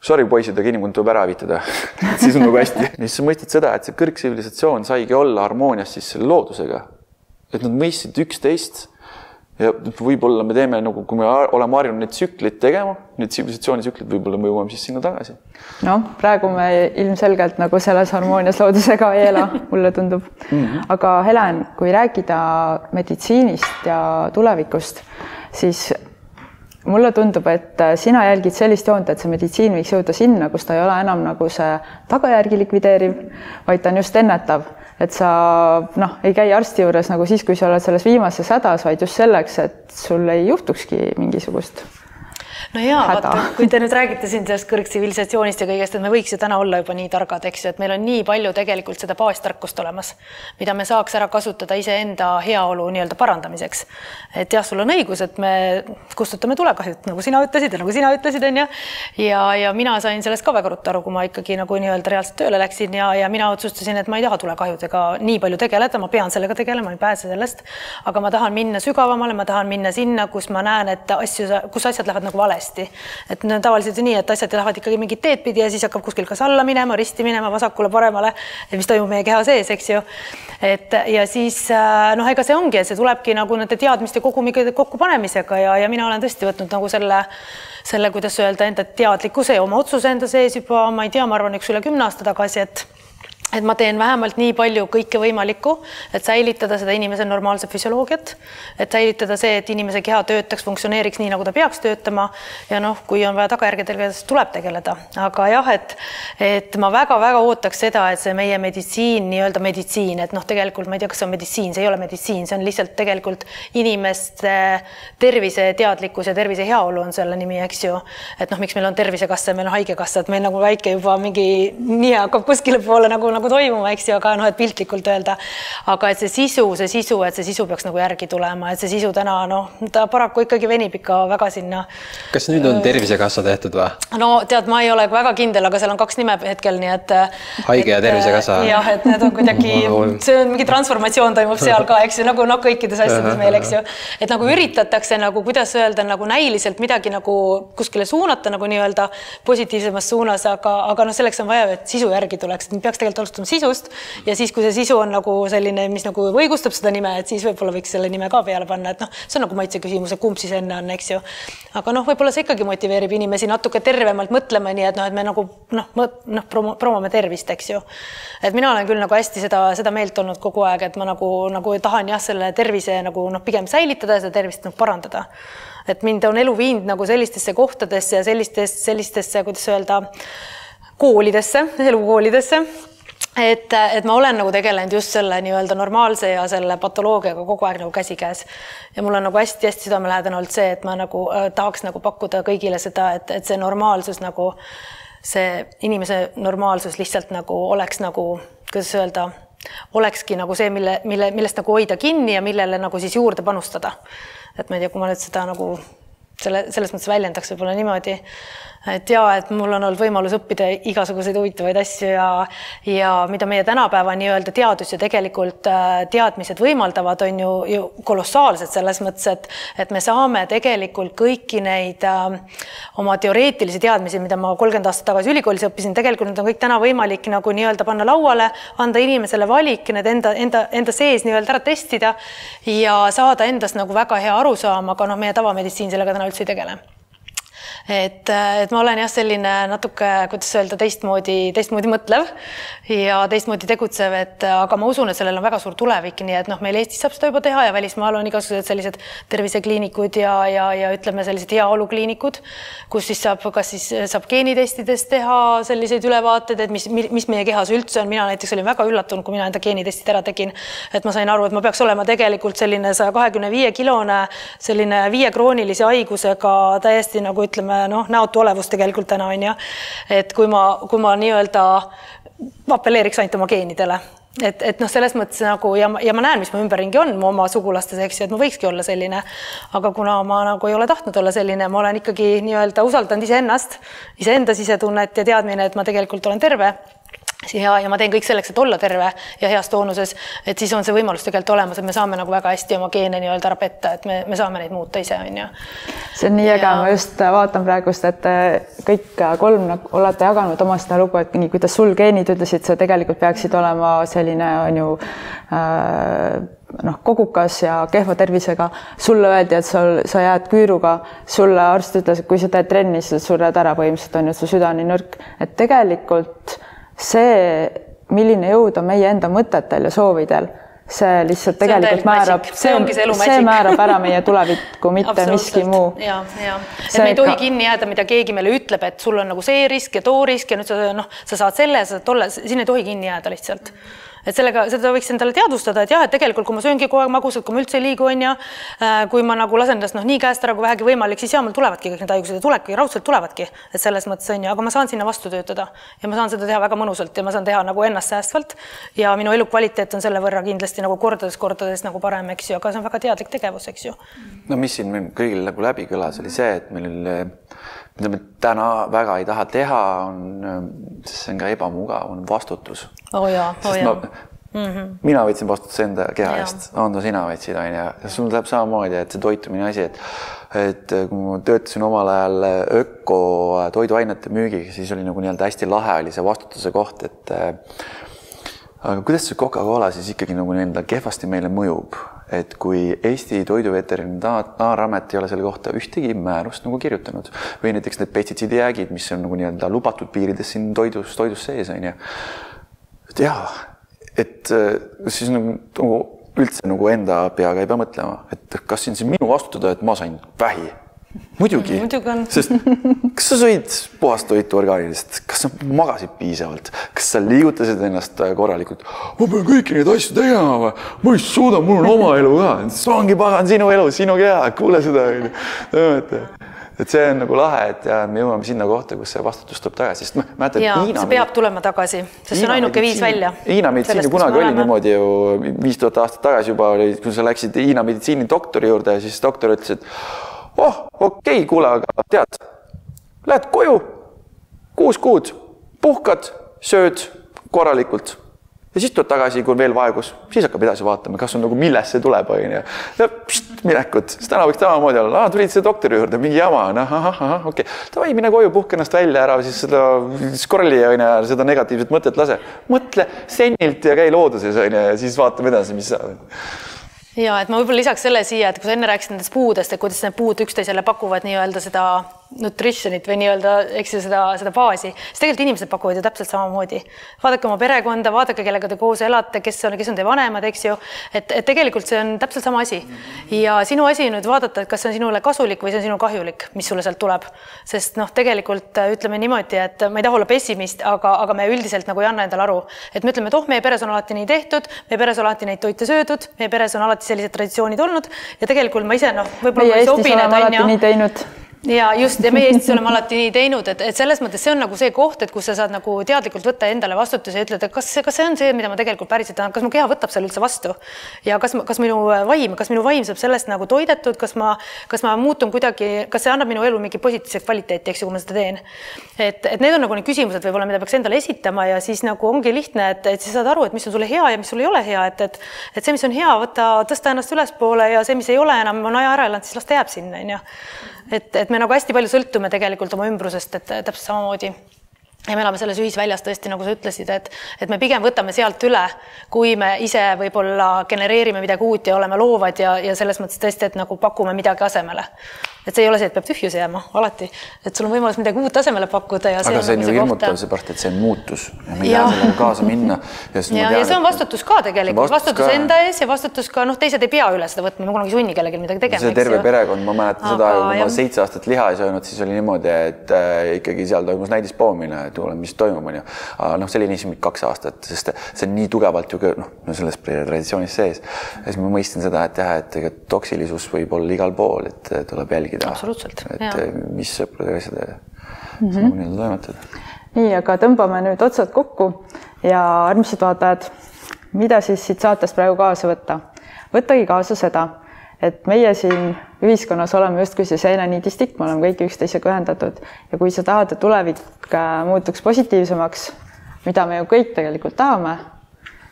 sorry, poisid, aga inimkond tuleb ära hävitada siis on nagu hästi. ja siis sa mõistad seda, et see kõrgtsivilisatsioon saigi olla harmoonias siis selle loodusega. et nad mõistsid üksteist ja võib-olla me teeme nagu, kui me oleme harjunud neid tsükleid tegema, neid tsivilisatsioonitsükleid, võib-olla me jõuame siis sinna tagasi. noh, praegu me ilmselgelt nagu selles harmoonias loodusega ei ela, mulle tundub mm. -hmm. aga Helen, kui rääkida meditsiinist ja tulevikust, siis mulle tundub, et sina jälgid sellist joont, et see meditsiin võiks jõuda sinna, kus ta ei ole enam nagu see tagajärgi likvideeriv, vaid ta on just ennetav, et sa noh, ei käi arsti juures nagu siis, kui sa oled selles viimases hädas, vaid just selleks, et sul ei juhtukski mingisugust no jaa, vaata, kui te nüüd räägite siin sellest kõrgtsivilisatsioonist ja kõigest, et me võiks ju täna olla juba nii targad, eks ju, et meil on nii palju tegelikult seda baastarkust olemas, mida me saaks ära kasutada iseenda heaolu nii-öelda parandamiseks. et jah, sul on õigus, et me kustutame tulekahjut, nagu sina ütlesid ja nagu sina ütlesid, on ju. ja, ja mina sain sellest ka väga ruttu aru, kui ma ikkagi nagu nii-öelda reaalselt tööle läksin ja, ja mina otsustasin, et ma ei taha tulekahjudega nii palju tegeleda, ma pean sellega tegelema, ei pääse sellest. aga ma tahan minna sügavamale, ma tahan minna sinna, kus ma näen, et asju, kus asjad lähevad nagu valesti et no tavaliselt ju nii, et asjad lähevad ikkagi mingit teed pidi ja siis hakkab kuskil kas alla minema, risti minema, vasakule-paremale, mis toimub meie keha sees, eks ju. et ja siis äh, noh, ega see ongi, et see tulebki nagu nende teadmiste kogumiga kokkupanemisega ja, ja mina olen tõesti võtnud nagu selle selle, kuidas öelda, enda teadlikkuse ja oma otsuse enda sees juba, ma ei tea, ma arvan, üks üle kümne aasta tagasi, et et ma teen vähemalt nii palju kõike võimalikku, et säilitada seda inimese normaalset füsioloogiat, et säilitada see, et inimese keha töötaks, funktsioneeriks nii, nagu ta peaks töötama ja noh, kui on vaja tagajärgedega, siis tuleb tegeleda, aga jah, et et ma väga-väga ootaks seda, et see meie meditsiin, nii-öelda meditsiin, et noh, tegelikult ma ei tea, kas see on meditsiin, see ei ole meditsiin, see on lihtsalt tegelikult inimeste terviseteadlikkus ja tervise heaolu on selle nimi, eks ju. et noh, miks meil on Tervisekassa meil on Haigekassa, et meil nagu väike juba mingi nihe hakkab kuskile poole nagu nagu toimuma, eks ju, aga noh, et piltlikult öelda. aga et see sisu, see sisu, et see sisu peaks nagu järgi tulema, et see sisu täna noh, ta paraku ikkagi venib ikka väga sinna. kas nüüd on Tervisekassa tehtud või? no tead, ma ei ole väga kindel, aga seal on kaks nime hetkel, nii et. haige ja Tervisekassa. jah, et need on kuidagi, see on mingi transformatsioon toimub seal ka, eks ju, nagu noh, kõikides asjades meil, eks ju. et nagu üritatakse nagu, kuidas öelda, nagu näiliselt midagi nagu kuskile suunata nagu nii-öelda positiivsemas suunas, aga, aga noh, selleks on vaja, et sisu järgi tuleks, et peaks tegelikult alustama sisust ja siis, kui see sisu on nagu selline, mis nagu õigustab seda nime, et siis võib-olla võiks selle nime ka peale panna, et noh, see on nagu maitse küsimus, et kumb siis enne on, eks ju. aga noh, võib-olla see ikkagi motiveerib inimesi natuke tervemalt mõtlema, nii et noh, et me nagu noh, noh promo, promome tervist, eks ju. et mina olen küll nagu hästi seda, seda meelt olnud kogu aeg, et ma nagu, nagu tahan jah, selle tervise nagu noh, pigem säilitada ja seda tervist noh, parandada et mind on elu viinud nagu sellistesse kohtadesse ja sellistesse, sellistesse, kuidas öelda, koolidesse, elukoolidesse et, et ma olen nagu tegelenud just selle nii-öelda normaalse ja selle patoloogiaga kogu aeg nagu käsikäes. ja mul on nagu hästi-hästi südamelähedane olnud see, et ma nagu äh, tahaks nagu pakkuda kõigile seda, et, et see normaalsus nagu, see inimese normaalsus lihtsalt nagu oleks nagu, kuidas öelda, olekski nagu see, mille, mille, millest nagu hoida kinni ja millele nagu siis juurde panustada. et ma ei tea, kui ma nüüd seda nagu selle, selles mõttes väljendaks võib-olla niimoodi et ja et mul on olnud võimalus õppida igasuguseid huvitavaid asju ja ja mida meie tänapäeva nii-öelda teadus ja tegelikult äh, teadmised võimaldavad, on ju, ju kolossaalsed selles mõttes, et et me saame tegelikult kõiki neid äh, oma teoreetilisi teadmisi, mida ma kolmkümmend aastat tagasi ülikoolis õppisin, tegelikult need on kõik täna võimalik nagu nii-öelda panna lauale, anda inimesele valik, need enda, enda, enda sees nii-öelda ära testida ja saada endast nagu väga hea arusaam, aga noh, meie tavameditsiin sellega täna üldse ei tegele et, et ma olen jah, selline natuke, kuidas öelda, teistmoodi, teistmoodi mõtlev ja teistmoodi tegutsev, et aga ma usun, et sellel on väga suur tulevik, nii et noh, meil Eestis saab seda juba teha ja välismaal on igasugused sellised tervisekliinikud ja, ja, ja ütleme, sellised heaolukliinikud, kus siis saab, kas siis saab geenitestidest teha selliseid ülevaateid, et mis, mis meie kehas üldse on, mina näiteks olin väga üllatunud, kui mina enda geenitestid ära tegin, et ma sain aru, et ma peaks olema tegelikult selline saja kahekümne viie kilone, selline viie kroonilise haigusega täiesti nagu ütleme, noh, näotu olevus tegelikult täna on ju. et kui ma, kui ma nii-öelda apelleeriks ainult oma geenidele et, et noh, selles mõttes nagu ja, ja ma näen, mis mu ümberringi on mu oma sugulastes, eks ju, et ma võikski olla selline. aga kuna ma nagu ei ole tahtnud olla selline, ma olen ikkagi nii-öelda usaldanud iseennast, iseenda sisetunnet ja teadmine, et ma tegelikult olen terve ja, ja ma teen kõik selleks, et olla terve ja heas toonuses, et siis on see võimalus tegelikult olemas, et me saame nagu väga hästi oma geene nii-öelda ära petta, et me, me saame neid muuta ise, on ju. see on nii äge ja..., ma just vaatan praegust, et kõik kolm nagu olete jaganud oma seda lugu, et nii, kuidas sul geenid ütlesid, sa tegelikult peaksid olema selline, on ju äh, noh, kogukas ja kehva tervisega, sulle öeldi, et sul, sa jääd küüruga, sulle arst ütles, et kui sa teed trenni, siis sa sured ära põhimõtteliselt on ju, su süda on nii nõrk, et tegelikult see, milline jõud on meie enda mõtetel ja soovidel, see lihtsalt See tegelikult täielik määrab. See ongi see elu see magic. määrab ära meie tulevikku, mitte miski muu. ja, ja, et See me ei tohi kinni jääda, mida keegi meile ütleb, et sul on nagu see risk ja too risk ja nüüd sa noh, sa saad selle, sa saad tolle, sinna ei tohi kinni jääda lihtsalt et sellega, seda võiks endale teadvustada, et jah, et tegelikult kui ma sööngi kogu aeg magusat, kui ma üldse ei liigu, onju, kui ma nagu lasen ennast noh, nii käest ära kui vähegi võimalik, siis ja mul tulevadki kõik need haigused ja tulebki, raudselt tulevadki, et selles mõttes onju, aga ma saan sinna vastu töötada. Ja ma saan seda teha väga mõnusalt ja ma saan teha nagu ennastsäästvalt ja minu elukvaliteet on selle võrra kindlasti nagu kordades-kordades nagu parem, eks ju, aga see on väga teadlik tegevus, eks ju. no mis siin kõigil nagu läbi kõlas, oli see, et meil, mida me täna väga ei taha teha, on, see on ka ebamugav, on vastutus. oo oh jaa, oo oh jaa. Mm -hmm. mina võtsin vastutuse enda keha eest, Ando, sina võtsid, onju, ja sul läheb samamoodi, et see toitumine asi, et et kui ma töötasin omal ajal öko toiduainete müügiga, siis oli nagu nii-öelda hästi lahe oli see vastutuse koht, et äh, aga kuidas see Coca-Cola siis ikkagi nagu nii-öelda kehvasti meile mõjub, et kui Eesti Toiduveterinaaramet ei ole selle kohta ühtegi määrust nagu kirjutanud või näiteks need pestitsiidijäägid, mis on nagu nii-öelda lubatud piirides siin toidus, toidus sees on ju. et jaa, et äh, siis nagu, nagu üldse nagu enda peaga ei pea mõtlema, et kas siin see minu vastutada, et ma sain vähi muidugi, sest kas sa sõid puhast toitu orgaanilist, kas sa magasid piisavalt, kas sa liigutasid ennast korralikult? ma pean kõiki neid asju tegema või? ma ei suuda, mul on oma elu ka. see ongi pagan sinu elu, sinu keha, kuule seda. et see on nagu lahe, et ja me jõuame sinna kohta, kus see vastutus tuleb tagasi, sest noh, mäletad. ja see peab tulema tagasi, sest see on ainuke viis välja. Hiina meditsiin ju kunagi oli niimoodi ju viis tuhat aastat tagasi juba oli, kui sa läksid Hiina meditsiini doktori juurde, siis doktor ütles, et oh, okei okay,, kuule, aga tead, lähed koju, kuus kuud, puhkad, sööd korralikult ja siis tuled tagasi, kui on veel vaegus, siis hakkab edasi vaatama, kas on nagu, millest see tuleb, onju. ja pst, minekut, siis täna võiks samamoodi olla, tulid selle doktori juurde, mingi jama on, ahah, ahah, okei okay., davai, mine koju, puhka ennast välja ära, siis seda scroll'i onju, seda negatiivset mõtet lase. mõtle senilt ja käi looduses onju ja siis vaatame edasi, mis saab ja et ma võib-olla lisaks selle siia, et kui sa enne rääkisid nendest puudest, et kuidas need puud üksteisele pakuvad nii-öelda seda nutrition'it või nii-öelda, eks ju, seda, seda baasi, siis tegelikult inimesed pakuvad ju täpselt samamoodi. vaadake oma perekonda, vaadake, kellega te koos elate, kes on, kes on teie vanemad, eks ju, et, et tegelikult see on täpselt sama asi. ja sinu asi nüüd vaadata, et kas see on sinule kasulik või see on sinu kahjulik, mis sulle sealt tuleb. sest noh, tegelikult äh, ütleme niimoodi, et ma ei taha olla pessimist, aga, aga me üldiselt nagu ei anna endale aru, et me ütleme, et oh, meie peres on alati nii tehtud, meie peres on alati neid toite söödud, meie peres on alati sellised traditsioonid olnud ja tegelikult ma ise noh, võib-olla ma ei sobi need onju. Ja just. Ja meie Eestis oleme alati nii teinud, et, et selles mõttes see on nagu see koht, et kus sa saad nagu teadlikult võtta endale vastutuse ja ütleda, kas see, kas see on see, mida ma tegelikult päriselt tahan, kas mu keha võtab selle üldse vastu? Ja kas, kas minu vaim, kas minu vaim saab sellest nagu toidetud, kas ma, kas ma muutun kuidagi, kas see annab minu elu mingi positiivse kvaliteeti, eks ju, kui ma seda teen. et, et need on nagu need küsimused võib-olla, mida peaks endale esitama ja siis nagu ongi lihtne, et, et siis saad aru, et mis on sulle hea ja mis sul ei ole hea, et, et, et see, mis on hea, võta, tõsta ennast ülespoole ja see, mis ei ole enam, on aja ära elanud, siis las ta jääb sinna, onju et, et me nagu hästi palju sõltume tegelikult oma ümbrusest, et täpselt samamoodi ja me elame selles ühisväljas tõesti, nagu sa ütlesid, et, et me pigem võtame sealt üle, kui me ise võib-olla genereerime midagi uut ja oleme loovad ja, ja selles mõttes tõesti, et nagu pakume midagi asemele. et see ei ole see, et peab tühjus jääma alati, et sul on võimalus midagi uut asemele pakkuda ja. aga see on nagu ju hirmutav, seepärast et see on muutus ja me ei taha sellega kaasa minna. ja, ja, ja see on vastutus ka tegelikult, vastutus, vastutus ka. enda ees ja vastutus ka noh, teised ei pea üle seda võtma, me kunagi ei sunni kellelgi midagi tegema. see terve perekond, ma mäletan aga, seda, kui ma seitse aastat liha ei söönud, siis oli niimoodi, et äh, ikkagi seal toimus näidispoomine, et kuule, mis toimub, onju. aga noh, see oli niiviisi kaks aastat, sest see on nii tugevalt ju noh, no selles traditsioonis sees. ja siis ma mõistsin seda, et jah, et ega toksilisus võib olla igal pool, et tuleb jälgida. absoluutselt. et ja. mis sõpradega asjadega mm -hmm. nii-öelda toimetada. nii, aga tõmbame nüüd otsad kokku ja armsad vaatajad, mida siis siit saatest praegu kaasa võtta? võttagi kaasa seda, et meie siin ühiskonnas oleme justkui see seeneniidistik, me oleme kõik üksteisega ühendatud ja kui sa tahad, et tulevik muutuks positiivsemaks, mida me ju kõik tegelikult tahame,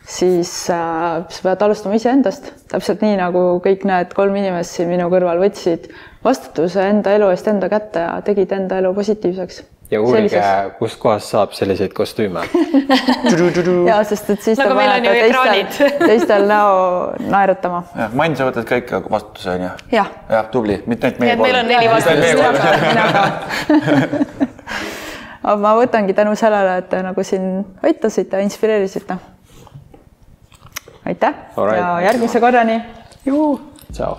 siis äh, sa pead alustama iseendast, täpselt nii nagu kõik need kolm inimest siin minu kõrval võtsid vastutuse enda elu eest enda kätte ja tegid enda elu positiivseks. Ja uurige, kustkohast saab selliseid kostüüme ja sest, et siis nagu te panete teistel, teistel näo naerutama. jah, Mann, sa võtad ka ikka vastutuse onju? jah. jah, tubli, mitte ainult meie poole. meil on neli vastutust. aga ma võtangi tänu sellele, et te nagu siin aitasite, inspireerisite aitäh Alright. ja järgmise korrani. tšau.